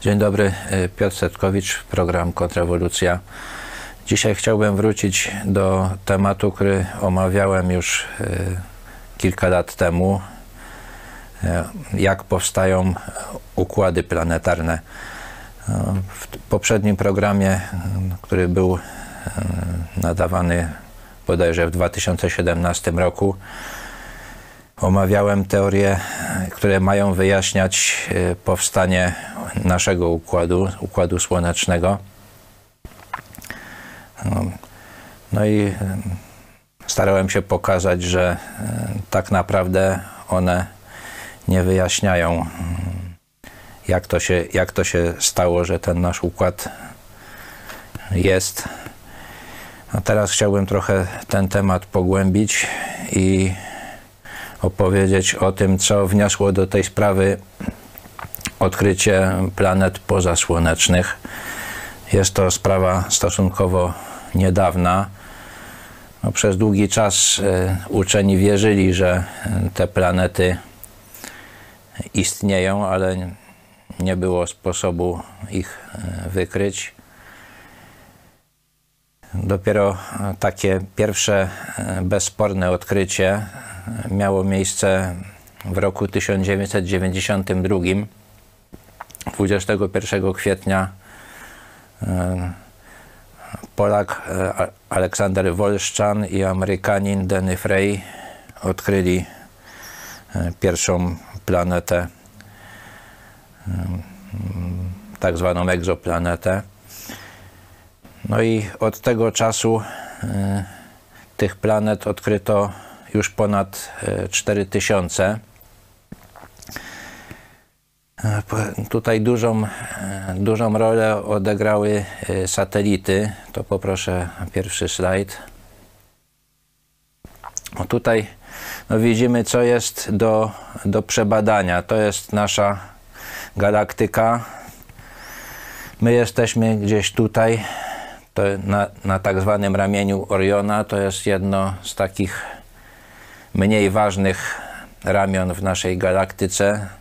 Dzień dobry, e, Piotr Setkowicz, program Kontrrewolucja. Dzisiaj chciałbym wrócić do tematu, który omawiałem już e, kilka lat temu. E, jak powstają układy planetarne. W poprzednim programie, który był nadawany bodajże w 2017 roku, omawiałem teorie, które mają wyjaśniać powstanie naszego układu, układu słonecznego. No, no i starałem się pokazać, że tak naprawdę one nie wyjaśniają, jak to się, jak to się stało, że ten nasz układ jest. A teraz chciałbym trochę ten temat pogłębić i opowiedzieć o tym, co wniosło do tej sprawy odkrycie planet pozasłonecznych. Jest to sprawa stosunkowo niedawna. No, przez długi czas e, uczeni wierzyli, że e, te planety istnieją, ale nie było sposobu ich e, wykryć. Dopiero takie pierwsze bezsporne odkrycie miało miejsce w roku 1992 21 kwietnia e, Polak e, Aleksander Wolszczan i Amerykanin Denny Frey odkryli e, pierwszą planetę, tak zwaną egzoplanetę. No i od tego czasu tych planet odkryto już ponad 4000. Tutaj dużą, dużą rolę odegrały e, satelity. To poproszę pierwszy slajd. Tutaj no widzimy, co jest do, do przebadania. To jest nasza galaktyka. My jesteśmy gdzieś tutaj, to na, na tak zwanym ramieniu Oriona. To jest jedno z takich mniej ważnych ramion w naszej galaktyce.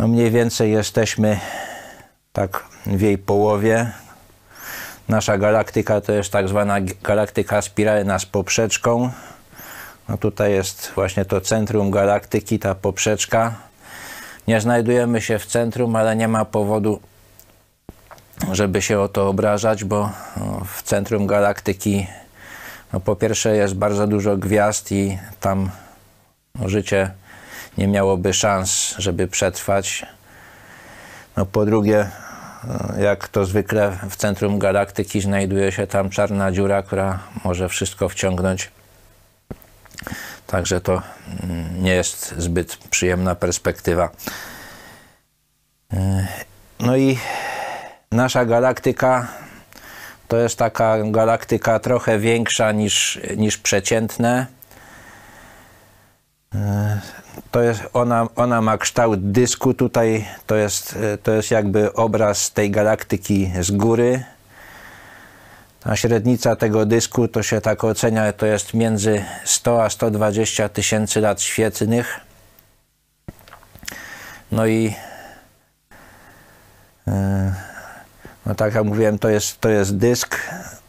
No mniej więcej jesteśmy tak w jej połowie. Nasza galaktyka to jest tak zwana galaktyka spiralna z poprzeczką. No tutaj jest właśnie to centrum galaktyki, ta poprzeczka. Nie znajdujemy się w centrum, ale nie ma powodu, żeby się o to obrażać, bo no, w centrum galaktyki no po pierwsze jest bardzo dużo gwiazd i tam życie nie miałoby szans, żeby przetrwać. No po drugie, e, jak to zwykle w centrum galaktyki znajduje się tam czarna dziura, która może wszystko wciągnąć. Także to mm, nie jest zbyt przyjemna perspektywa. E, no i nasza galaktyka to jest taka galaktyka trochę większa niż, niż przeciętne. To jest, ona, ona ma kształt dysku tutaj, to jest, e, to jest jakby obraz tej galaktyki z góry. Ta średnica tego dysku to się tak ocenia, to jest między 100 a 120 tysięcy lat świetlnych. No i e, no tak jak mówiłem, to jest, to jest dysk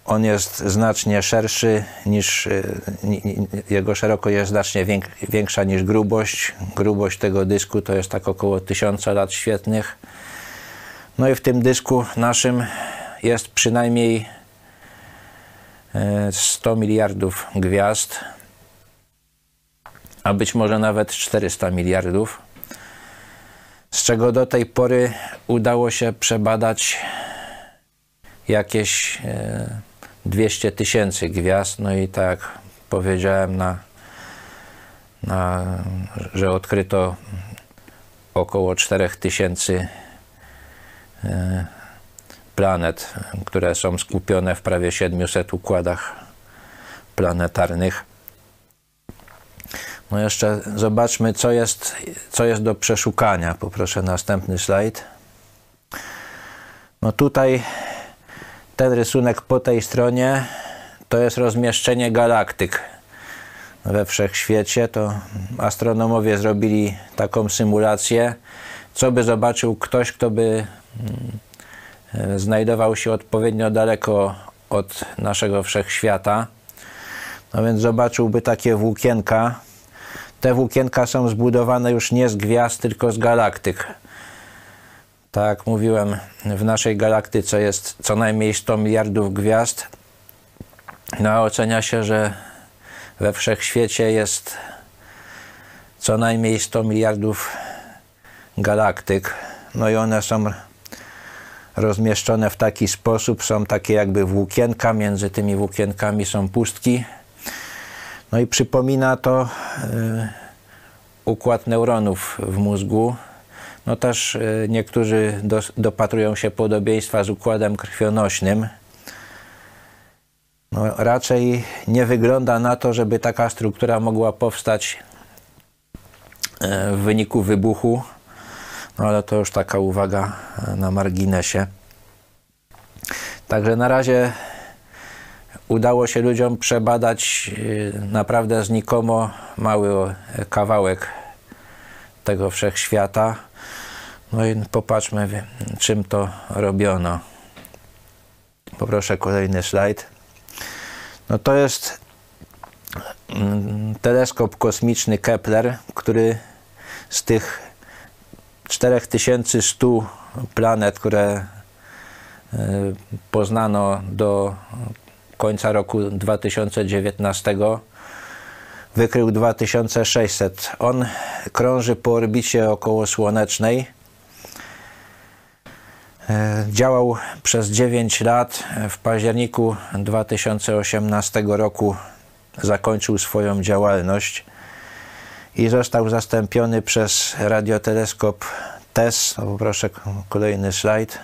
on jest znacznie szerszy niż, e, jego szerokość jest znacznie większa niż grubość. Grubość tego dysku to jest tak około 1000 lat świetnych. No i w tym dysku naszym jest przynajmniej 100 e, miliardów gwiazd, a być może nawet 400 miliardów, z czego do tej pory udało się przebadać jakieś e, 200 tysięcy gwiazd, no i tak powiedziałem, na, na, że odkryto około 4000 tysięcy e, planet, które są skupione w prawie 700 układach planetarnych. No jeszcze zobaczmy, co jest, co jest do przeszukania. Poproszę następny slajd. No tutaj ten rysunek po tej stronie to jest rozmieszczenie galaktyk we wszechświecie. To astronomowie zrobili taką symulację, co by zobaczył ktoś, kto by mm, znajdował się odpowiednio daleko od naszego wszechświata. No więc zobaczyłby takie włókienka. Te włókienka są zbudowane już nie z gwiazd, tylko z galaktyk. Tak jak mówiłem, w naszej galaktyce jest co najmniej 100 miliardów gwiazd. No a ocenia się, że we wszechświecie jest co najmniej 100 miliardów galaktyk. No i one są rozmieszczone w taki sposób, są takie jakby włókienka, między tymi włókienkami są pustki. No i przypomina to y, układ neuronów w mózgu. No też y, niektórzy do, dopatrują się podobieństwa z układem krwionośnym. No, raczej nie wygląda na to, żeby taka struktura mogła powstać y, w wyniku wybuchu no ale to już taka uwaga e, na marginesie. Także na razie udało się ludziom przebadać e, naprawdę znikomo mały kawałek tego wszechświata. No i popatrzmy, czym to robiono. Poproszę kolejny slajd. No to jest mm, teleskop kosmiczny Kepler, który z tych 4100 planet, które e, poznano do końca roku 2019 wykrył 2600. On krąży po orbicie okołosłonecznej. E, działał przez 9 lat. W październiku 2018 roku zakończył swoją działalność i został zastąpiony przez radioteleskop TESS. Poproszę kolejny slajd.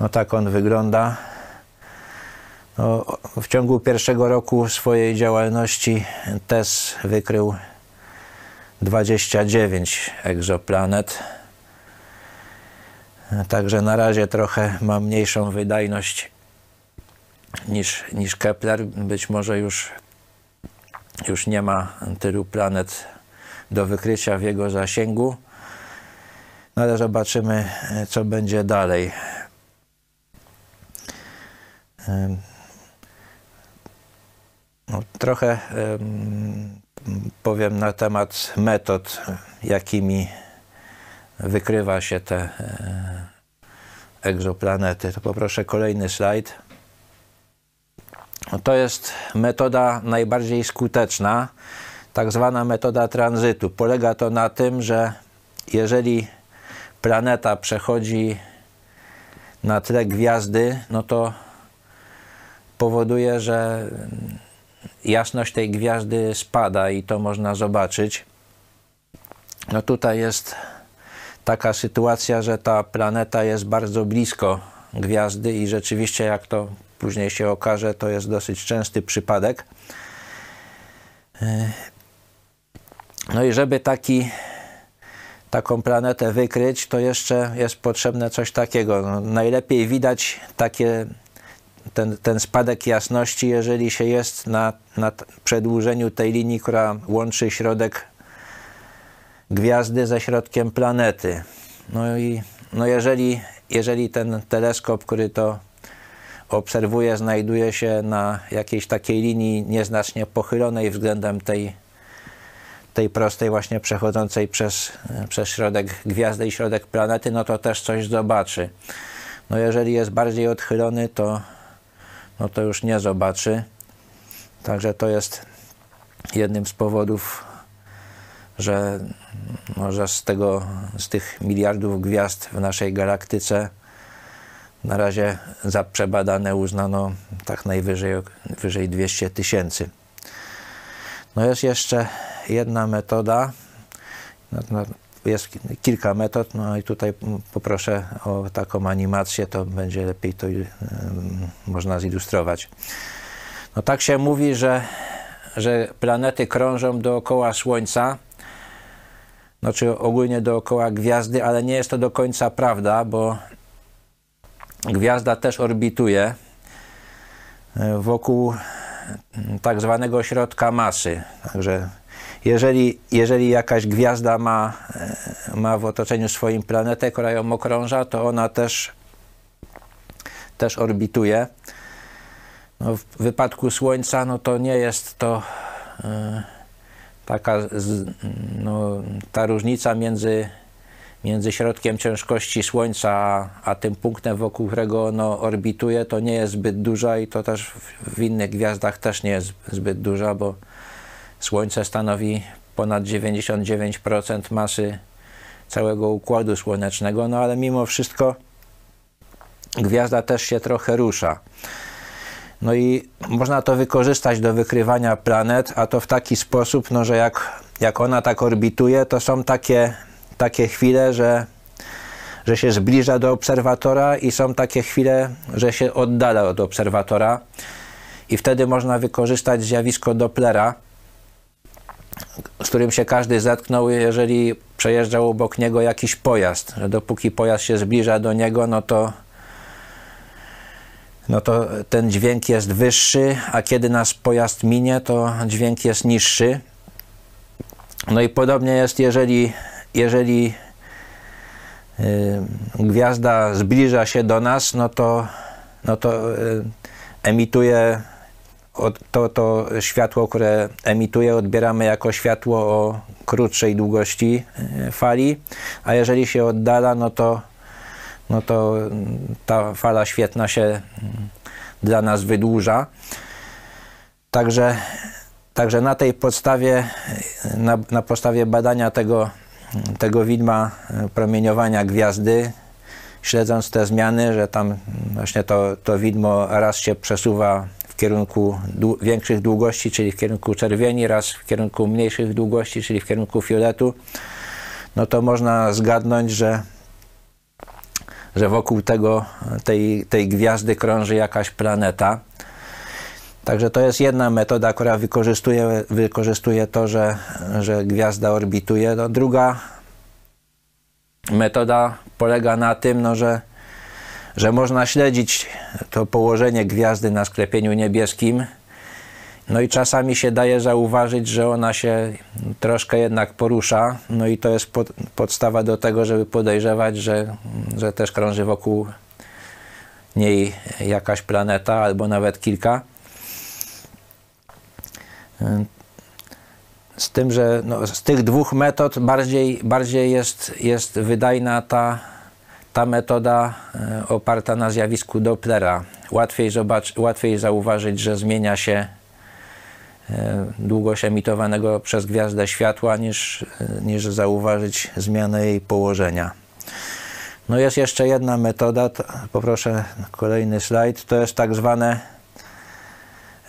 No tak on wygląda. No, w ciągu pierwszego roku swojej działalności TESS wykrył 29 egzoplanet. Także na razie trochę ma mniejszą wydajność niż, niż Kepler. Być może już już nie ma tylu planet do wykrycia w jego zasięgu. No ale zobaczymy, co będzie dalej. No, trochę powiem na temat metod, jakimi wykrywa się te e, egzoplanety. To poproszę kolejny slajd. To jest metoda najbardziej skuteczna, tak zwana metoda tranzytu. Polega to na tym, że jeżeli planeta przechodzi na tle gwiazdy, no to powoduje, że jasność tej gwiazdy spada i to można zobaczyć. No tutaj jest taka sytuacja, że ta planeta jest bardzo blisko gwiazdy i rzeczywiście jak to później się okaże, to jest dosyć częsty przypadek. E, no i żeby taki, taką planetę wykryć, to jeszcze jest potrzebne coś takiego. No, najlepiej widać takie, ten, ten spadek jasności, jeżeli się jest na, na przedłużeniu tej linii, która łączy środek gwiazdy ze środkiem planety. No i no jeżeli, jeżeli ten teleskop, który to obserwuje, znajduje się na jakiejś takiej linii nieznacznie pochylonej względem tej, tej prostej właśnie przechodzącej przez, przez środek gwiazdy i środek planety, no to też coś zobaczy. No jeżeli jest bardziej odchylony, to, no to już nie zobaczy. Także to jest jednym z powodów, że, no, że z, tego, z tych miliardów gwiazd w naszej galaktyce na razie za przebadane uznano tak najwyżej wyżej 200 tysięcy. No jest jeszcze jedna metoda, no, no, jest kilka metod, no i tutaj poproszę o taką animację, to będzie lepiej to um, można zilustrować. No tak się mówi, że, że planety krążą dookoła Słońca, znaczy ogólnie dookoła gwiazdy, ale nie jest to do końca prawda, bo Gwiazda też orbituje e, wokół tak zwanego środka masy. Także jeżeli, jeżeli jakaś gwiazda ma, e, ma w otoczeniu swoim planetę, która ją okrąża, to ona też, też orbituje. No, w wypadku Słońca no to nie jest to e, taka no, ta różnica między, między środkiem ciężkości Słońca a, a tym punktem, wokół którego ono orbituje, to nie jest zbyt duża i to też w innych gwiazdach też nie jest zbyt duża, bo Słońce stanowi ponad 99% masy całego Układu Słonecznego, no ale mimo wszystko gwiazda też się trochę rusza. No i można to wykorzystać do wykrywania planet, a to w taki sposób, no, że jak, jak ona tak orbituje, to są takie, takie chwile, że, że się zbliża do obserwatora i są takie chwile, że się oddala od obserwatora. I wtedy można wykorzystać zjawisko Dopplera, z którym się każdy zetknął, jeżeli przejeżdżał obok niego jakiś pojazd. Że dopóki pojazd się zbliża do niego, no to no to ten dźwięk jest wyższy, a kiedy nas pojazd minie, to dźwięk jest niższy. No i podobnie jest, jeżeli, jeżeli yy, gwiazda zbliża się do nas, no to, no to yy, emituje to, to światło, które emituje, odbieramy jako światło o krótszej długości yy, fali, a jeżeli się oddala, no to no to ta fala świetna się mm, dla nas wydłuża. Także, także na tej podstawie, na, na podstawie badania tego, tego widma promieniowania gwiazdy, śledząc te zmiany, że tam właśnie to, to widmo raz się przesuwa w kierunku dłu większych długości, czyli w kierunku czerwieni, raz w kierunku mniejszych długości, czyli w kierunku fioletu, no to można zgadnąć, że że wokół tego, tej, tej gwiazdy krąży jakaś planeta. Także to jest jedna metoda, która wykorzystuje, wykorzystuje to, że, że gwiazda orbituje. No, druga metoda polega na tym, no, że, że można śledzić to położenie gwiazdy na sklepieniu niebieskim no i czasami się daje zauważyć, że ona się troszkę jednak porusza, no i to jest pod, podstawa do tego, żeby podejrzewać, że, że też krąży wokół niej jakaś planeta albo nawet kilka. Z tym, że no, z tych dwóch metod bardziej, bardziej jest, jest wydajna ta, ta metoda e, oparta na zjawisku Dopplera. Łatwiej, zobacz, łatwiej zauważyć, że zmienia się długość emitowanego przez gwiazdę światła, niż, niż zauważyć zmianę jej położenia. No jest jeszcze jedna metoda, poproszę kolejny slajd, to jest tak zwane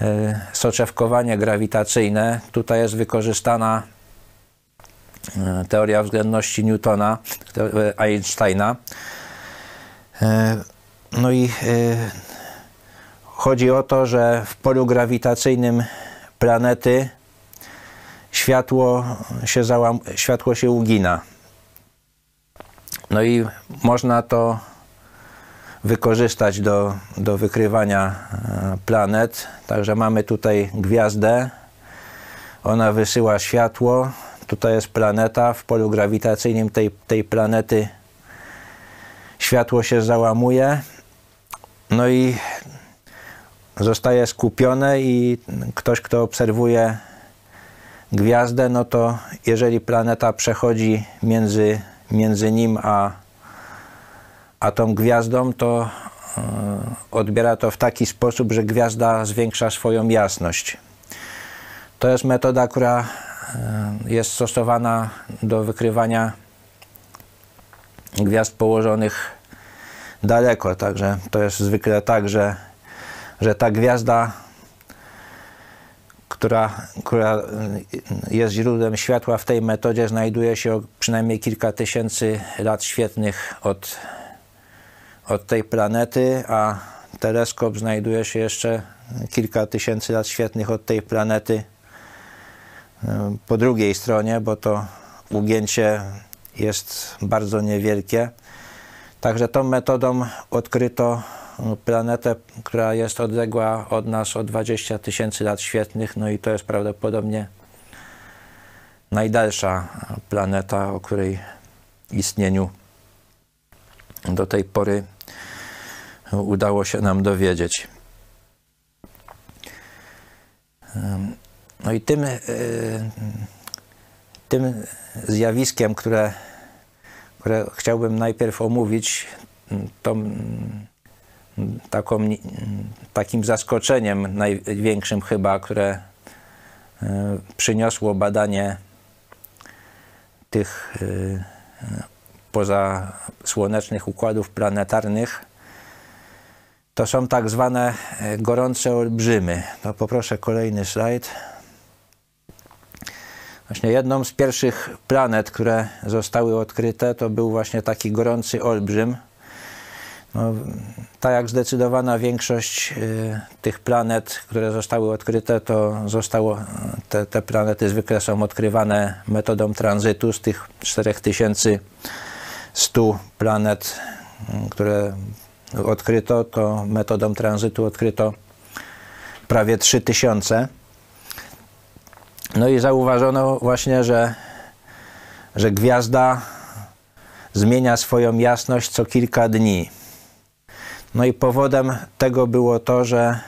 e, soczewkowanie grawitacyjne. Tutaj jest wykorzystana e, teoria względności Newtona, Einsteina. No i chodzi o to, że w polu grawitacyjnym planety światło się, załam, światło się ugina. No i można to wykorzystać do, do wykrywania e, planet. Także mamy tutaj gwiazdę. Ona wysyła światło. Tutaj jest planeta. W polu grawitacyjnym tej, tej planety światło się załamuje. No i zostaje skupione i ktoś, kto obserwuje gwiazdę, no to jeżeli planeta przechodzi między, między nim a, a tą gwiazdą, to e, odbiera to w taki sposób, że gwiazda zwiększa swoją jasność. To jest metoda, która e, jest stosowana do wykrywania gwiazd położonych daleko. Także to jest zwykle tak, że że ta gwiazda, która, która jest źródłem światła w tej metodzie, znajduje się przynajmniej kilka tysięcy lat świetnych od, od tej planety, a teleskop znajduje się jeszcze kilka tysięcy lat świetnych od tej planety e, po drugiej stronie, bo to ugięcie jest bardzo niewielkie. Także tą metodą odkryto planetę, która jest odległa od nas o 20 tysięcy lat świetnych, no i to jest prawdopodobnie najdalsza planeta, o której istnieniu do tej pory udało się nam dowiedzieć. No i tym, e, tym zjawiskiem, które, które chciałbym najpierw omówić, to taką, takim zaskoczeniem największym chyba, które e, przyniosło badanie tych e, pozasłonecznych układów planetarnych, to są tak zwane gorące olbrzymy. To poproszę kolejny slajd. Właśnie jedną z pierwszych planet, które zostały odkryte, to był właśnie taki gorący olbrzym. No, tak jak zdecydowana większość y, tych planet, które zostały odkryte, to zostało, te, te planety zwykle są odkrywane metodą tranzytu z tych 4100 planet, y, które odkryto, to metodą tranzytu odkryto prawie 3000. No i zauważono właśnie, że, że gwiazda zmienia swoją jasność co kilka dni. No i powodem tego było to, że,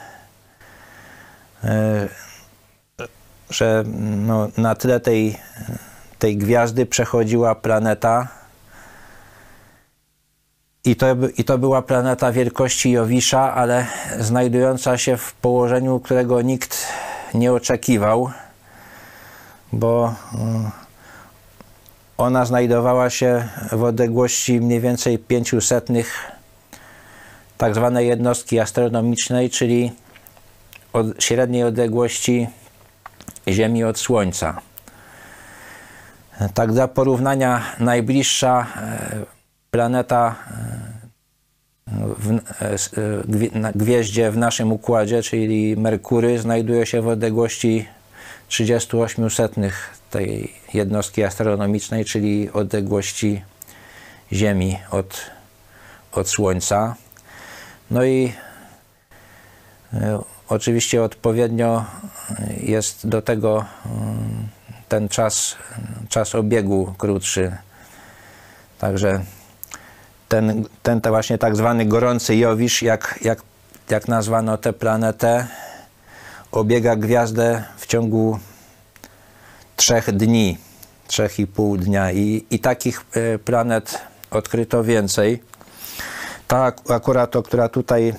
e, że no, na tle tej, tej gwiazdy przechodziła planeta. I to, I to była planeta wielkości Jowisza, ale znajdująca się w położeniu, którego nikt nie oczekiwał bo e, ona znajdowała się w odległości mniej więcej 500 tak zwanej jednostki astronomicznej, czyli od średniej odległości Ziemi od Słońca. Tak dla porównania najbliższa e, planeta e, w, gwieździe w naszym układzie, czyli Merkury, znajduje się w odległości 38 setnych tej jednostki astronomicznej, czyli odległości Ziemi od, od Słońca. No i e, oczywiście odpowiednio jest do tego mm, ten czas, czas obiegu krótszy. Także ten, ten to właśnie tak zwany gorący Jowisz, jak, jak, jak nazwano tę planetę, obiega gwiazdę w ciągu trzech dni, trzech i pół dnia i, i takich e, planet odkryto więcej. Ta akurat, to, która tutaj, mm,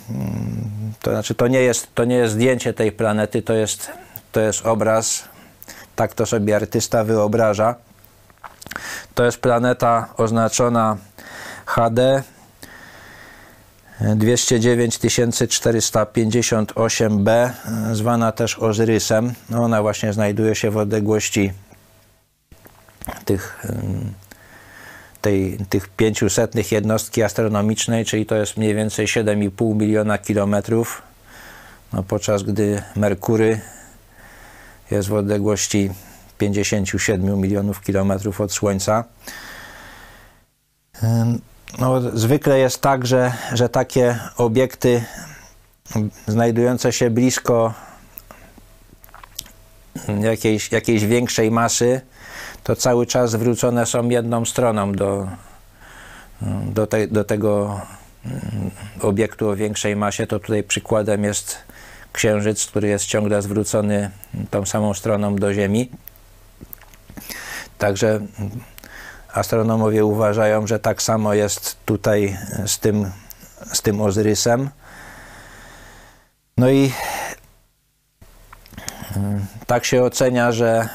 to znaczy to nie jest, to nie jest zdjęcie tej planety, to jest, to jest obraz, tak to sobie artysta wyobraża. To jest planeta oznaczona HD 209 458b, zwana też Ozyrysem. No ona właśnie znajduje się w odległości tych, tej, tych 500 jednostki astronomicznej, czyli to jest mniej więcej 7,5 miliona kilometrów, no podczas gdy Merkury jest w odległości 57 milionów kilometrów od Słońca. No, zwykle jest tak, że, że takie obiekty znajdujące się blisko jakiejś, jakiejś większej masy, to cały czas zwrócone są jedną stroną do, do, te, do tego mm, obiektu o większej masie. To tutaj przykładem jest Księżyc, który jest ciągle zwrócony tą samą stroną do Ziemi. Także Astronomowie uważają, że tak samo jest tutaj z tym, z tym Ozyrysem. No i mm, tak się ocenia, że,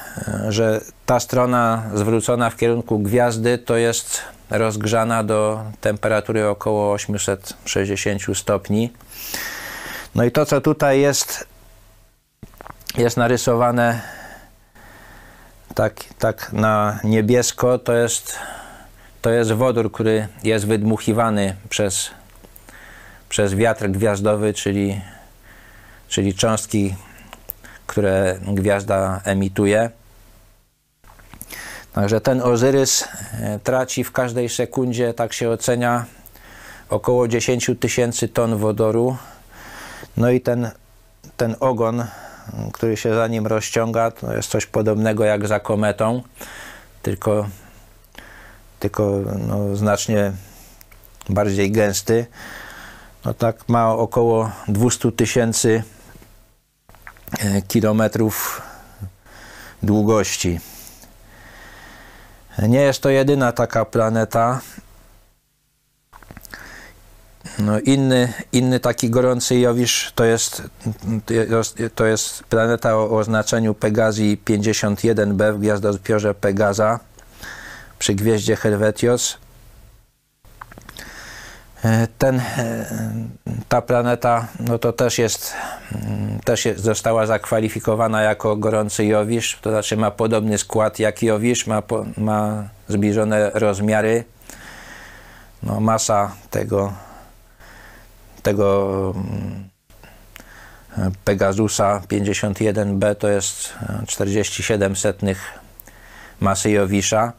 że ta strona zwrócona w kierunku gwiazdy to jest rozgrzana do temperatury około 860 stopni. No i to, co tutaj jest, jest narysowane tak, tak na niebiesko, to jest, to jest wodór, który jest wydmuchiwany przez, przez wiatr gwiazdowy, czyli, czyli cząstki, które gwiazda emituje. Także ten Ozyrys e, traci w każdej sekundzie, tak się ocenia, około 10 tysięcy ton wodoru. No i ten, ten ogon który się za nim rozciąga, to jest coś podobnego jak za kometą, tylko, tylko no, znacznie bardziej gęsty. No tak ma około 200 tysięcy kilometrów długości. Nie jest to jedyna taka planeta. No inny, inny taki gorący Jowisz to jest, to jest planeta o oznaczeniu Pegazji 51b w gwiazdozbiorze Pegaza przy gwieździe Helvetios. E, ten, e, ta planeta no to też jest, mm, też jest, została zakwalifikowana jako gorący Jowisz, to znaczy ma podobny skład jak Jowisz, ma, ma zbliżone rozmiary. No, masa tego, tego mm, Pegasusa 51B to jest 47 setnych masy Jowisza.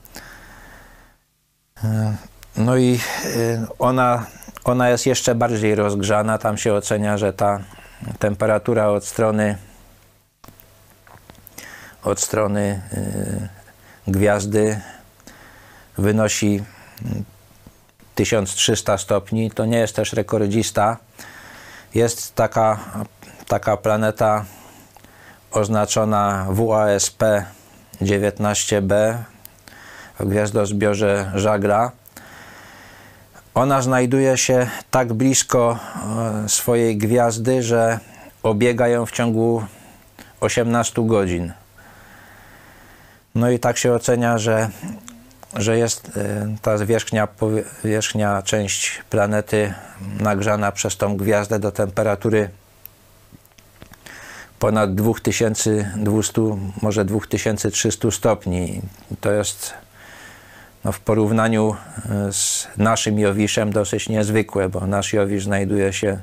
No i y, ona, ona jest jeszcze bardziej rozgrzana. Tam się ocenia, że ta temperatura od strony od strony y, gwiazdy wynosi 1300 stopni. To nie jest też rekordzista. Jest taka, taka planeta oznaczona WASP 19b w gwiazdozbiorze Żagla. Ona znajduje się tak blisko e, swojej gwiazdy, że obiega ją w ciągu 18 godzin. No i tak się ocenia, że, że jest e, ta powierzchnia część planety nagrzana przez tą gwiazdę do temperatury ponad 2200, może 2300 stopni. To jest no w porównaniu e, z naszym Jowiszem dosyć niezwykłe, bo nasz Jowisz znajduje się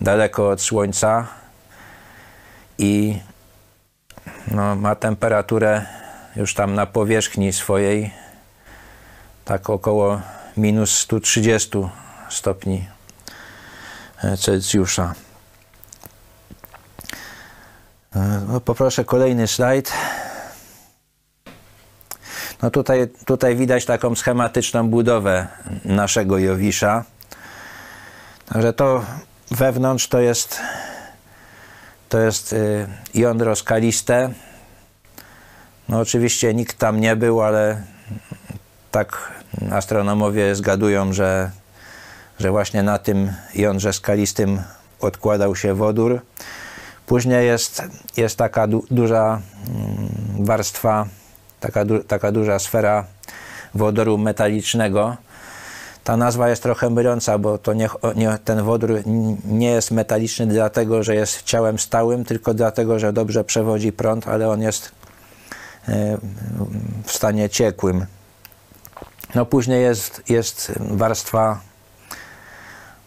daleko od Słońca i no, ma temperaturę już tam na powierzchni swojej tak około minus 130 stopni e, Celsjusza. E, no, poproszę kolejny slajd. No tutaj, tutaj widać taką schematyczną budowę naszego Jowisza. Także to wewnątrz to jest to jest y, jądro skaliste. No oczywiście nikt tam nie był, ale tak astronomowie zgadują, że, że właśnie na tym jądrze skalistym odkładał się wodór. Później jest, jest taka du duża mm, warstwa taka, du taka duża sfera wodoru metalicznego. Ta nazwa jest trochę myląca, bo to nie, nie, ten wodór nie jest metaliczny dlatego, że jest ciałem stałym, tylko dlatego, że dobrze przewodzi prąd, ale on jest e, w stanie ciekłym. No później jest, jest warstwa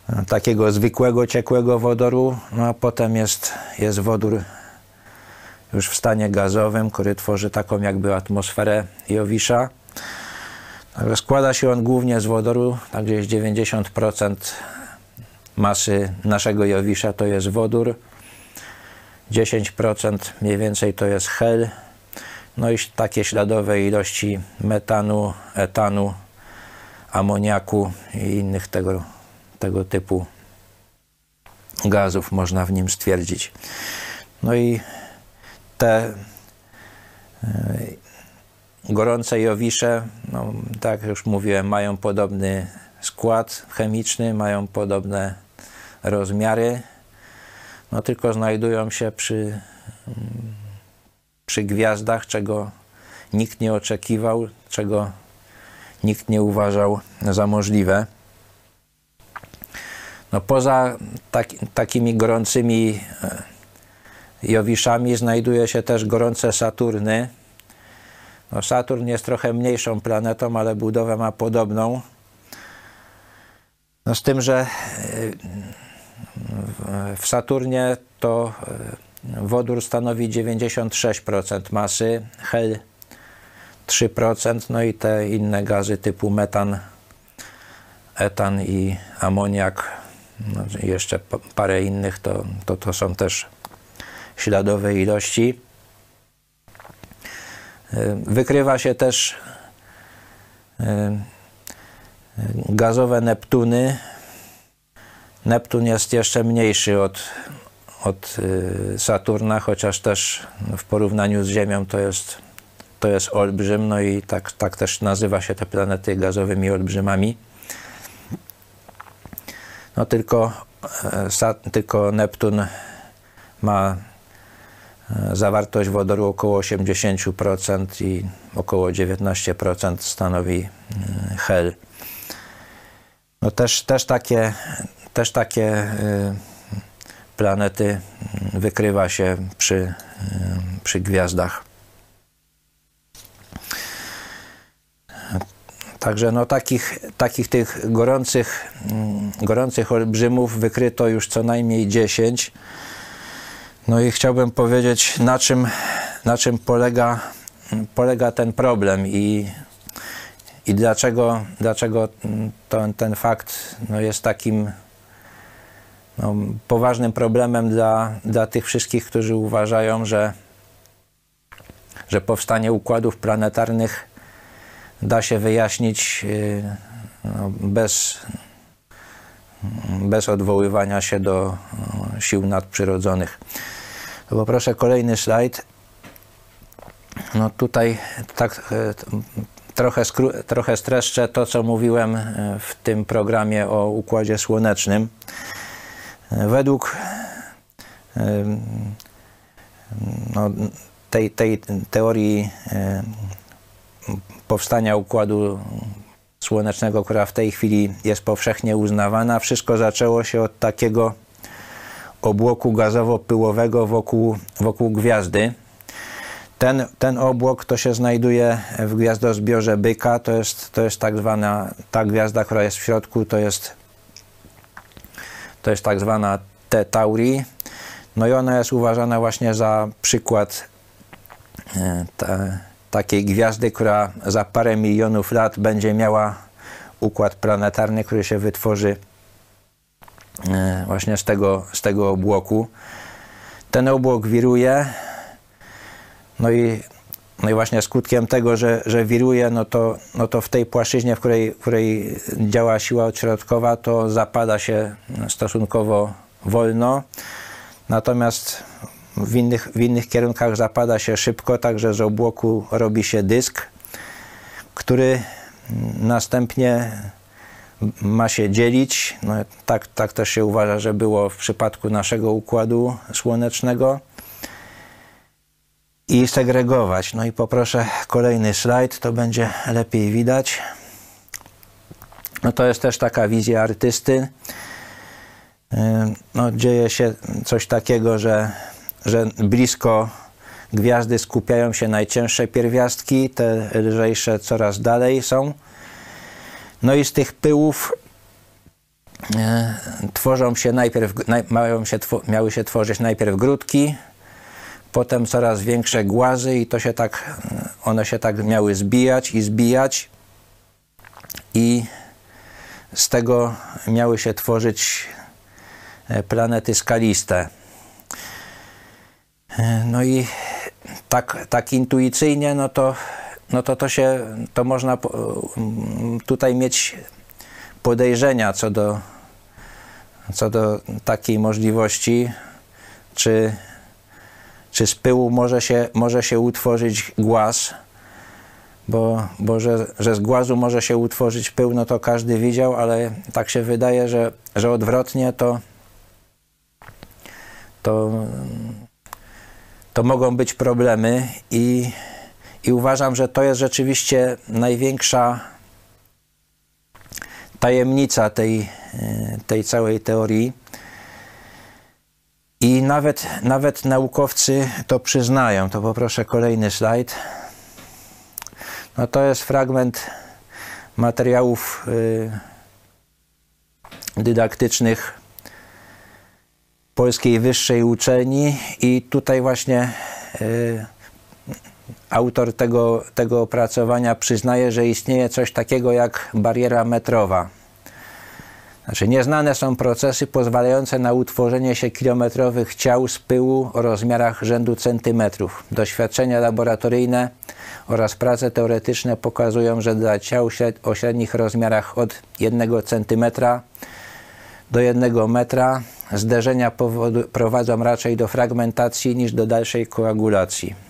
e, takiego zwykłego, ciekłego wodoru, no a potem jest, jest wodór już w stanie gazowym, który tworzy taką jakby atmosferę Jowisza. Składa się on głównie z wodoru, tak gdzieś 90% masy naszego Jowisza to jest wodór, 10% mniej więcej to jest hel, no i takie śladowe ilości metanu, etanu, amoniaku i innych tego, tego typu gazów można w nim stwierdzić. No i te e, gorące jowisze, no, tak jak już mówiłem, mają podobny skład chemiczny, mają podobne rozmiary, no tylko znajdują się przy, przy gwiazdach, czego nikt nie oczekiwał, czego nikt nie uważał za możliwe. No poza tak, takimi gorącymi e, Jowiszami znajduje się też gorące Saturny. No, Saturn jest trochę mniejszą planetą, ale budowę ma podobną. No, z tym, że e, w Saturnie to e, wodór stanowi 96% masy, hel 3%, no i te inne gazy typu metan, etan i amoniak, no, jeszcze parę innych, to, to, to są też śladowej ilości. Wykrywa się też gazowe Neptuny. Neptun jest jeszcze mniejszy od, od Saturna, chociaż też w porównaniu z Ziemią to jest, to jest olbrzym, no i tak, tak też nazywa się te planety gazowymi olbrzymami. No tylko, tylko Neptun ma zawartość wodoru około 80% i około 19% stanowi e, hel. No też, też takie, też takie planety wykrywa się przy, przy gwiazdach. Także no takich, takich tych gorących, mm, gorących olbrzymów wykryto już co najmniej 10. No i chciałbym powiedzieć, na czym, na czym polega, polega ten problem i, i dlaczego, dlaczego to, ten fakt no, jest takim no, poważnym problemem dla, dla tych wszystkich, którzy uważają, że, że powstanie układów planetarnych da się wyjaśnić y, no, bez, bez odwoływania się do sił nadprzyrodzonych. Poproszę kolejny slajd. No tutaj tak e, trochę, trochę streszczę to, co mówiłem e, w tym programie o Układzie Słonecznym. E, według no, tej, tej teorii powstania Układu Słonecznego, która w tej chwili jest powszechnie uznawana, wszystko zaczęło się od takiego obłoku gazowo-pyłowego wokół, wokół gwiazdy. Ten, ten obłok to się znajduje w gwiazdozbiorze Byka, to jest, to jest tak zwana, ta gwiazda, która jest w środku, to jest, to jest tak zwana T Tauri. No i ona jest uważana właśnie za przykład te, takiej gwiazdy, która za parę milionów lat będzie miała układ planetarny, który się wytworzy właśnie z tego, z tego obłoku. Ten obłok wiruje, no i, no i właśnie skutkiem tego, że, że wiruje, no to, no to w tej płaszczyźnie, w której, w której działa siła odśrodkowa, to zapada się stosunkowo wolno. Natomiast w innych, w innych kierunkach zapada się szybko, także z obłoku robi się dysk, który następnie ma się dzielić. No, tak, tak też się uważa, że było w przypadku naszego układu słonecznego. I segregować. No i poproszę kolejny slajd, to będzie lepiej widać. No to jest też taka wizja artysty. No, dzieje się coś takiego, że że blisko gwiazdy skupiają się najcięższe pierwiastki, te lżejsze coraz dalej są. No i z tych pyłów e, tworzą się najpierw, naj, mają się, miały się tworzyć najpierw grudki, potem coraz większe głazy i to się tak, one się tak miały zbijać i zbijać i z tego miały się tworzyć e, planety skaliste. No i tak, tak intuicyjnie, no to, no to to się, to można tutaj mieć podejrzenia co do, co do takiej możliwości, czy, czy z pyłu może się, może się utworzyć głaz, bo, bo że, że z głazu może się utworzyć pył, no to każdy widział, ale tak się wydaje, że, że odwrotnie to, to to mogą być problemy i, i uważam, że to jest rzeczywiście największa tajemnica tej, tej całej teorii. I nawet, nawet naukowcy to przyznają. To poproszę kolejny slajd. No to jest fragment materiałów y, dydaktycznych polskiej wyższej uczelni i tutaj właśnie y, autor tego, tego opracowania przyznaje, że istnieje coś takiego jak bariera metrowa. Znaczy, nieznane są procesy pozwalające na utworzenie się kilometrowych ciał z pyłu o rozmiarach rzędu centymetrów. Doświadczenia laboratoryjne oraz prace teoretyczne pokazują, że dla ciał o średnich rozmiarach od 1 cm do 1 metra zderzenia prowadzą raczej do fragmentacji niż do dalszej koagulacji.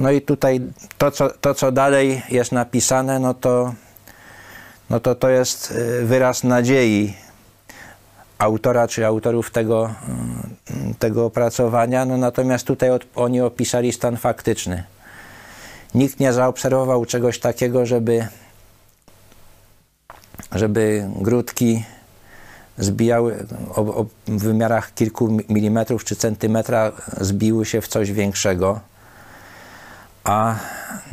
No i tutaj to, co, to, co dalej jest napisane, no to no to to jest y, wyraz nadziei autora czy autorów tego, y, tego opracowania. No natomiast tutaj od, oni opisali stan faktyczny. Nikt nie zaobserwował czegoś takiego, żeby, żeby grudki zbijały o, o wymiarach kilku milimetrów czy centymetra, zbiły się w coś większego. A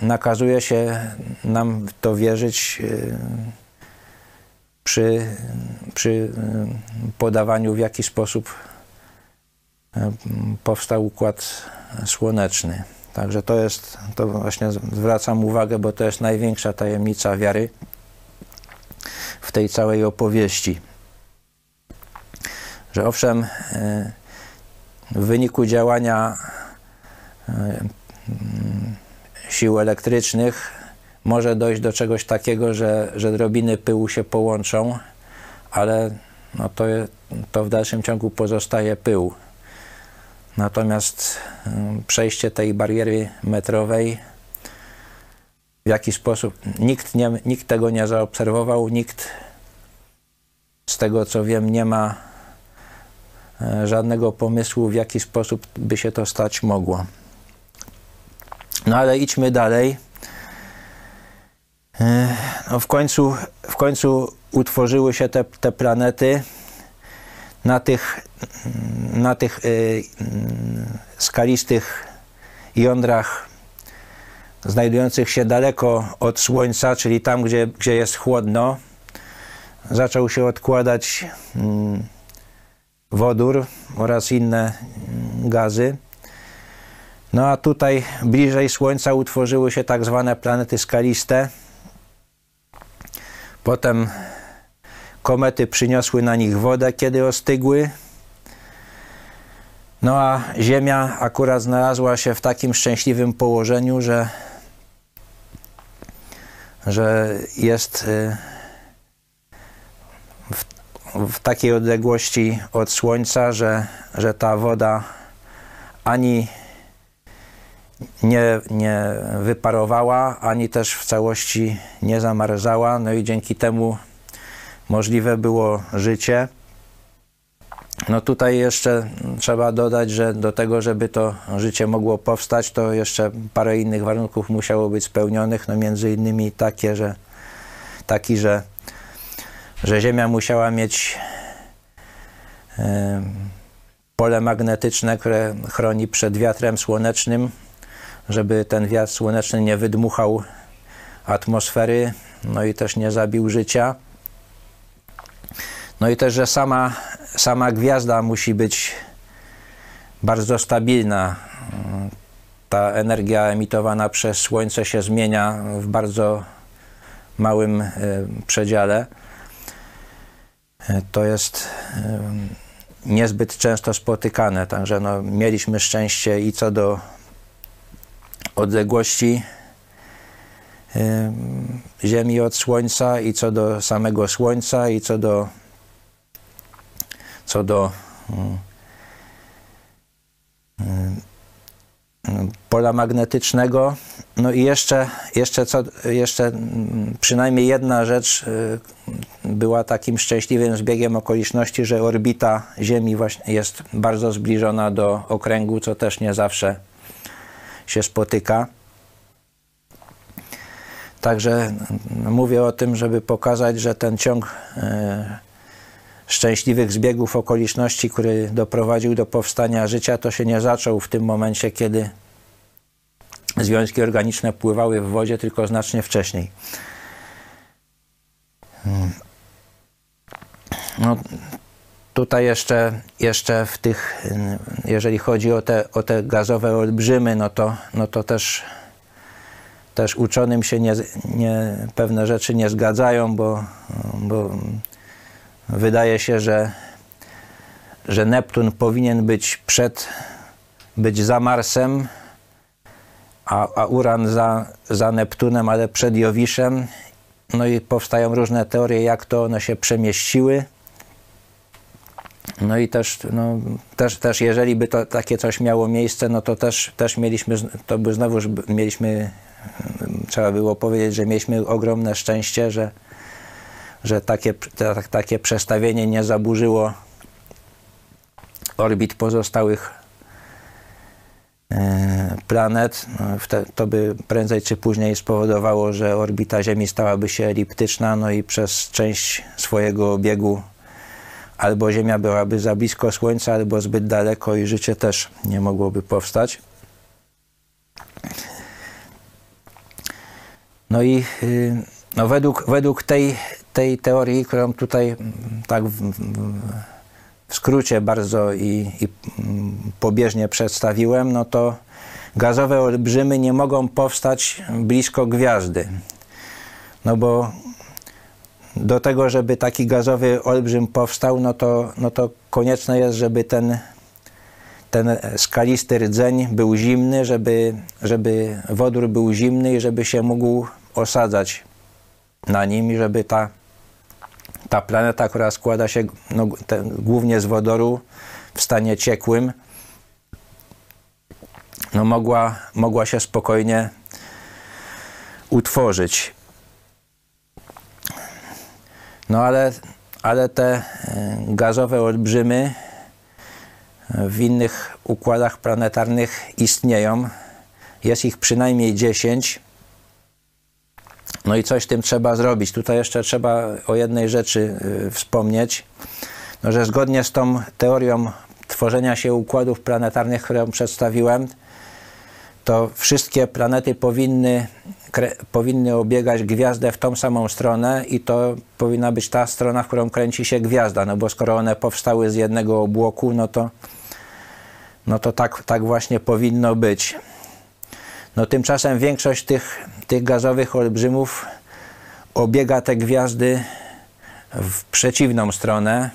nakazuje się nam to wierzyć y, przy, przy y, podawaniu, w jaki sposób y, powstał układ słoneczny. Także to jest, to właśnie zwracam uwagę, bo to jest największa tajemnica wiary w tej całej opowieści. Że owszem, w wyniku działania sił elektrycznych może dojść do czegoś takiego, że, że drobiny pyłu się połączą, ale no to, to w dalszym ciągu pozostaje pył. Natomiast przejście tej bariery metrowej w jaki sposób, nikt, nie, nikt tego nie zaobserwował, nikt z tego co wiem nie ma e, żadnego pomysłu, w jaki sposób by się to stać mogło. No ale idźmy dalej. No w, końcu, w końcu utworzyły się te, te planety na tych, na tych y, skalistych jądrach znajdujących się daleko od Słońca, czyli tam, gdzie, gdzie jest chłodno, zaczął się odkładać y, wodór oraz inne gazy. No a tutaj bliżej Słońca utworzyły się tak zwane planety skaliste, Potem komety przyniosły na nich wodę, kiedy ostygły. No a Ziemia akurat znalazła się w takim szczęśliwym położeniu, że, że jest y, w, w takiej odległości od Słońca, że, że ta woda ani nie, nie wyparowała, ani też w całości nie zamarzała, no i dzięki temu możliwe było życie. No tutaj jeszcze trzeba dodać, że do tego, żeby to życie mogło powstać, to jeszcze parę innych warunków musiało być spełnionych, no między innymi takie, że taki, że, że Ziemia musiała mieć pole magnetyczne, które chroni przed wiatrem słonecznym, żeby ten wiatr słoneczny nie wydmuchał atmosfery, no i też nie zabił życia. No i też, że sama, sama gwiazda musi być bardzo stabilna. Ta energia emitowana przez Słońce się zmienia w bardzo małym e, przedziale. E, to jest e, niezbyt często spotykane, także no, mieliśmy szczęście i co do odległości Ziemi od Słońca i co do samego Słońca i co do co do pola magnetycznego. No i jeszcze, jeszcze, co, jeszcze przynajmniej jedna rzecz y, była takim szczęśliwym zbiegiem okoliczności, że orbita Ziemi właśnie jest bardzo zbliżona do okręgu, co też nie zawsze się spotyka. Także mówię o tym, żeby pokazać, że ten ciąg e, szczęśliwych zbiegów okoliczności, który doprowadził do powstania życia, to się nie zaczął w tym momencie, kiedy związki organiczne pływały w wodzie, tylko znacznie wcześniej. Hmm. No, Tutaj jeszcze, jeszcze w tych, jeżeli chodzi o te, o te gazowe olbrzymy, no to, no to też, też uczonym się nie, nie, pewne rzeczy nie zgadzają, bo, bo wydaje się, że, że Neptun powinien być przed, być za Marsem, a, a Uran za, za Neptunem, ale przed Jowiszem. No i powstają różne teorie, jak to one się przemieściły. No i też, no, też, też jeżeli by to takie coś miało miejsce, no to też, też mieliśmy, to by znowuż mieliśmy, trzeba było powiedzieć, że mieliśmy ogromne szczęście, że, że takie, takie przestawienie nie zaburzyło orbit pozostałych e, planet. No, to by prędzej czy później spowodowało, że orbita Ziemi stałaby się eliptyczna, no i przez część swojego obiegu albo Ziemia byłaby za blisko Słońca, albo zbyt daleko i życie też nie mogłoby powstać. No i y, no według, według tej, tej teorii, którą tutaj mm, tak w, w skrócie bardzo i, i mm, pobieżnie przedstawiłem, no to gazowe olbrzymy nie mogą powstać blisko gwiazdy. No bo do tego, żeby taki gazowy olbrzym powstał, no to, no to konieczne jest, żeby ten, ten skalisty rdzeń był zimny, żeby, żeby wodór był zimny i żeby się mógł osadzać na nim i żeby ta, ta planeta, która składa się no, te, głównie z wodoru w stanie ciekłym, no mogła, mogła się spokojnie utworzyć. No ale, ale te e, gazowe olbrzymy w innych układach planetarnych istnieją. Jest ich przynajmniej 10. No i coś tym trzeba zrobić. Tutaj jeszcze trzeba o jednej rzeczy e, wspomnieć, no, że zgodnie z tą teorią tworzenia się układów planetarnych, którą przedstawiłem, to wszystkie planety powinny, powinny obiegać gwiazdę w tą samą stronę i to powinna być ta strona, w którą kręci się gwiazda, no bo skoro one powstały z jednego obłoku, no to, no to tak, tak właśnie powinno być. No tymczasem większość tych, tych gazowych olbrzymów obiega te gwiazdy w przeciwną stronę.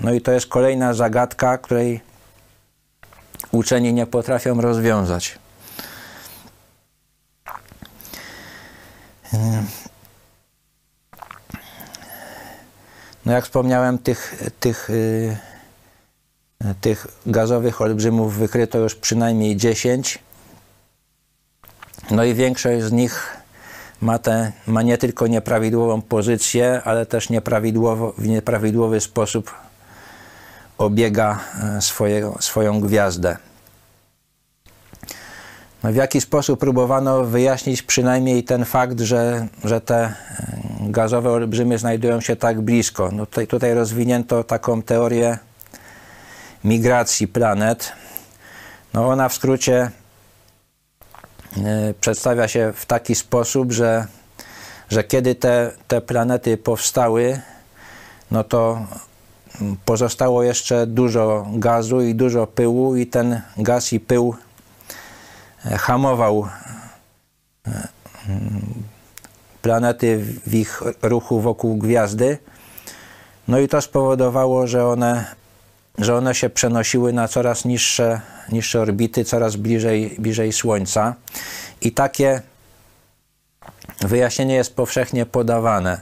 No i to jest kolejna zagadka, której uczeni nie potrafią rozwiązać. No jak wspomniałem, tych, tych, y, tych gazowych olbrzymów wykryto już przynajmniej 10. No i większość z nich ma, te, ma nie tylko nieprawidłową pozycję, ale też nieprawidłowo, w nieprawidłowy sposób obiega e, swoje, swoją gwiazdę. No w jaki sposób próbowano wyjaśnić przynajmniej ten fakt, że, że te e, gazowe olbrzymy znajdują się tak blisko. No tutaj, tutaj rozwinięto taką teorię migracji planet. No ona w skrócie e, przedstawia się w taki sposób, że, że kiedy te, te planety powstały, no to pozostało jeszcze dużo gazu i dużo pyłu i ten gaz i pył hamował e, planety w ich ruchu wokół gwiazdy. No i to spowodowało, że one, że one się przenosiły na coraz niższe, niższe orbity, coraz bliżej, bliżej Słońca. I takie wyjaśnienie jest powszechnie podawane.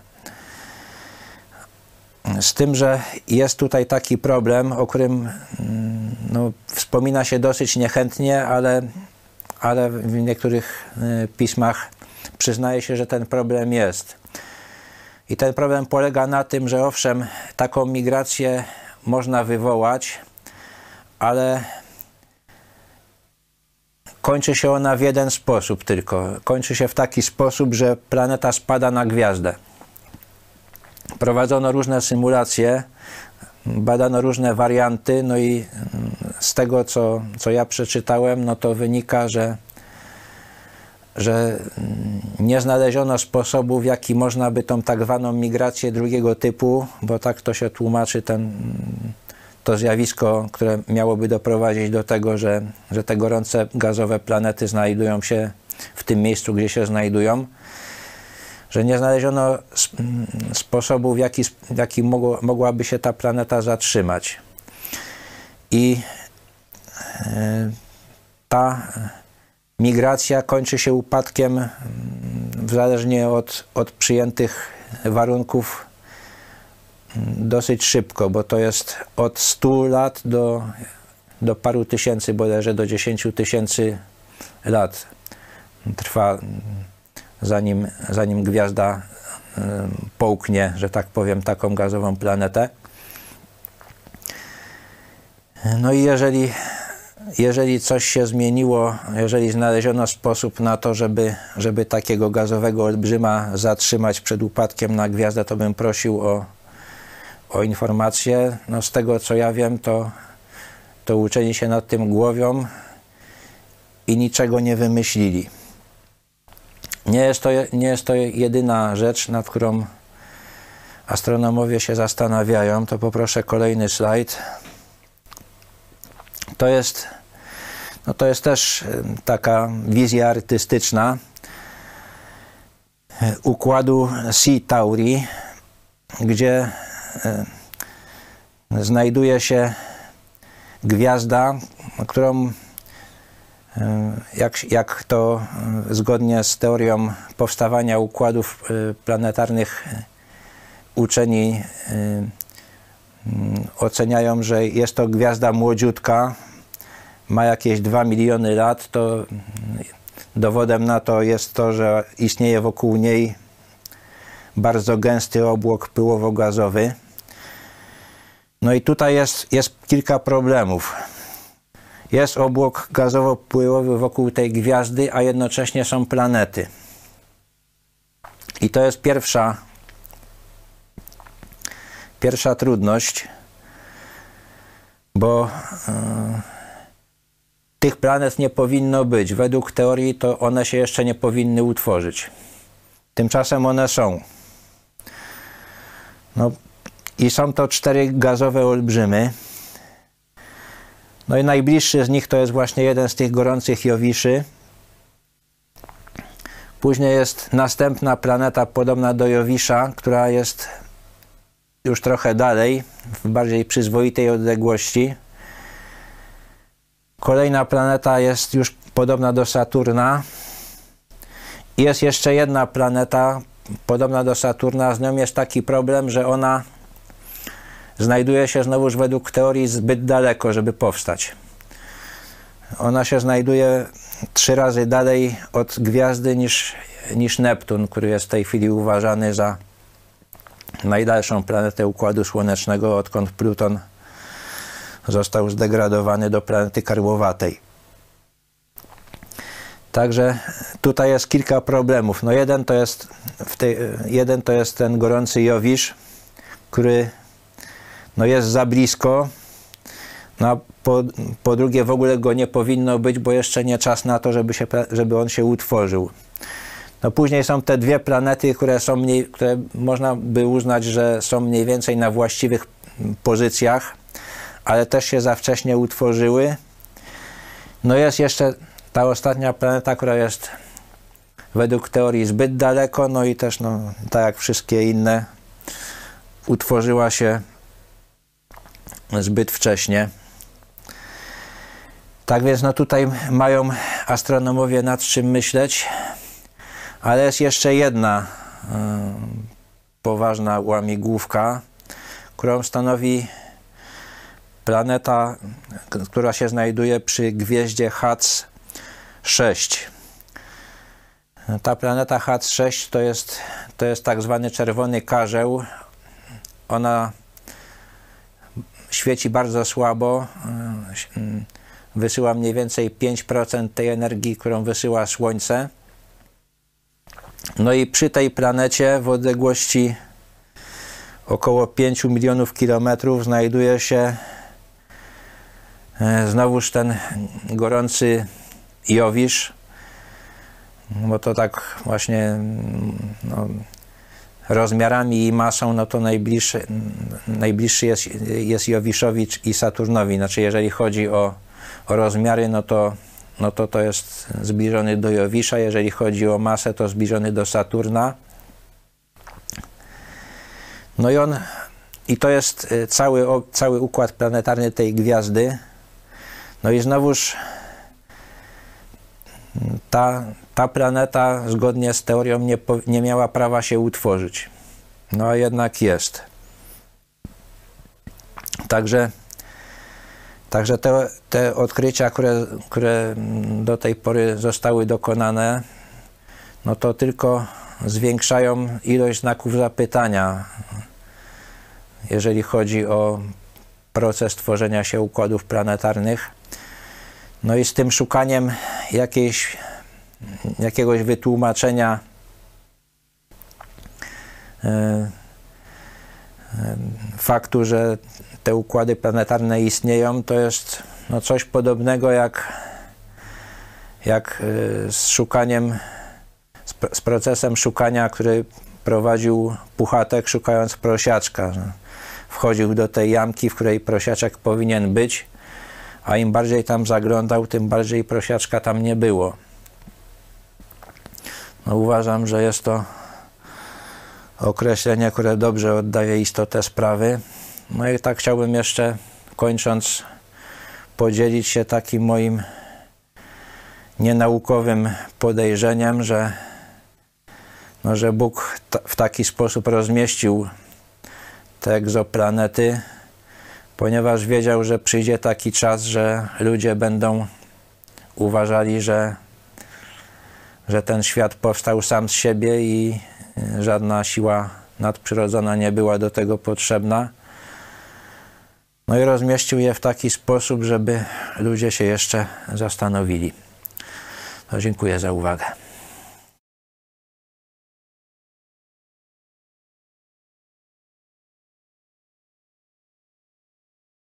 Z tym, że jest tutaj taki problem, o którym mm, no, wspomina się dosyć niechętnie, ale ale w niektórych y, pismach przyznaje się, że ten problem jest. I ten problem polega na tym, że owszem, taką migrację można wywołać, ale kończy się ona w jeden sposób tylko. Kończy się w taki sposób, że planeta spada na gwiazdę. Prowadzono różne symulacje, badano różne warianty, no i mm, z tego, co, co ja przeczytałem, no to wynika, że, że mm, nie znaleziono sposobu, w jaki można by tą tak zwaną migrację drugiego typu, bo tak to się tłumaczy ten, mm, to zjawisko, które miałoby doprowadzić do tego, że, że te gorące gazowe planety znajdują się w tym miejscu, gdzie się znajdują. Że nie znaleziono sposobu, w jaki, w jaki mogło, mogłaby się ta planeta zatrzymać. I e, ta migracja kończy się upadkiem zależnie od, od przyjętych warunków dosyć szybko, bo to jest od 100 lat do, do paru tysięcy, bodajże do 10 tysięcy lat trwa zanim, zanim gwiazda połknie, że tak powiem, taką gazową planetę. No i jeżeli, jeżeli coś się zmieniło, jeżeli znaleziono sposób na to, żeby, żeby takiego gazowego olbrzyma zatrzymać przed upadkiem na gwiazdę, to bym prosił o, o informację. No z tego co ja wiem, to, to uczeni się nad tym głowią i niczego nie wymyślili. Nie jest, to, nie jest to jedyna rzecz, nad którą astronomowie się zastanawiają. To poproszę kolejny slajd. To jest, no to jest też taka wizja artystyczna e, układu C Tauri, gdzie znajduje się gwiazda, którą jak, jak to zgodnie z teorią powstawania układów y, planetarnych uczeni y, oceniają, że jest to gwiazda młodziutka, ma jakieś 2 miliony lat, to dowodem na to jest to, że istnieje wokół niej bardzo gęsty obłok pyłowo-gazowy. No i tutaj jest, jest kilka problemów. Jest obłok gazowo-pływowy wokół tej gwiazdy, a jednocześnie są planety. I to jest pierwsza, pierwsza trudność, bo yy, tych planet nie powinno być. Według teorii to one się jeszcze nie powinny utworzyć. Tymczasem one są. No, I są to cztery gazowe olbrzymy. No i najbliższy z nich to jest właśnie jeden z tych gorących Jowiszy. Później jest następna planeta podobna do Jowisza, która jest już trochę dalej, w bardziej przyzwoitej odległości. Kolejna planeta jest już podobna do Saturna. Jest jeszcze jedna planeta podobna do Saturna. Z nią jest taki problem, że ona znajduje się znowuż według teorii zbyt daleko, żeby powstać. Ona się znajduje trzy razy dalej od gwiazdy niż, niż Neptun, który jest w tej chwili uważany za najdalszą planetę Układu Słonecznego, odkąd Pluton został zdegradowany do planety karłowatej. Także tutaj jest kilka problemów. No jeden to jest, tej, jeden to jest ten gorący Jowisz, który no jest za blisko. No, po, po drugie, w ogóle go nie powinno być, bo jeszcze nie czas na to, żeby, się, żeby on się utworzył. No później są te dwie planety, które są mniej, które można by uznać, że są mniej więcej na właściwych pozycjach, ale też się za wcześnie utworzyły. No jest jeszcze ta ostatnia planeta, która jest według teorii zbyt daleko, no i też, no, tak jak wszystkie inne, utworzyła się zbyt wcześnie. Tak więc no tutaj mają astronomowie nad czym myśleć, ale jest jeszcze jedna y, poważna łamigłówka, którą stanowi planeta, która się znajduje przy gwieździe HAC 6. Ta planeta HAC 6 to jest, to jest tak zwany czerwony karzeł. Ona świeci bardzo słabo, e, wysyła mniej więcej 5% tej energii, którą wysyła Słońce. No i przy tej planecie w odległości około 5 milionów kilometrów znajduje się e, znowuż ten gorący Jowisz, bo to tak właśnie no, rozmiarami i masą, no to najbliższy, najbliższy jest, jest Jowiszowicz i Saturnowi. Znaczy, jeżeli chodzi o, o rozmiary, no to, no to to jest zbliżony do Jowisza. Jeżeli chodzi o masę, to zbliżony do Saturna. No i on, i to jest y, cały, cały układ planetarny tej gwiazdy. No i znowuż ta, ta planeta zgodnie z teorią nie, nie miała prawa się utworzyć. No a jednak jest. Także, także te, te odkrycia, które, które do tej pory zostały dokonane, no to tylko zwiększają ilość znaków zapytania, jeżeli chodzi o proces tworzenia się układów planetarnych. No i z tym szukaniem jakiejś, jakiegoś wytłumaczenia e, e, faktu, że te układy planetarne istnieją, to jest no coś podobnego jak, jak e, z szukaniem, z, z procesem szukania, który prowadził Puchatek szukając prosiaczka. Wchodził do tej jamki, w której prosiaczek powinien być, a im bardziej tam zaglądał, tym bardziej prosiaczka tam nie było. No, uważam, że jest to określenie, które dobrze oddaje istotę sprawy. No i tak chciałbym jeszcze, kończąc, podzielić się takim moim nienaukowym podejrzeniem, że, no, że Bóg w taki sposób rozmieścił te egzoplanety, ponieważ wiedział, że przyjdzie taki czas, że ludzie będą uważali, że, że ten świat powstał sam z siebie i żadna siła nadprzyrodzona nie była do tego potrzebna. No i rozmieścił je w taki sposób, żeby ludzie się jeszcze zastanowili. No, dziękuję za uwagę.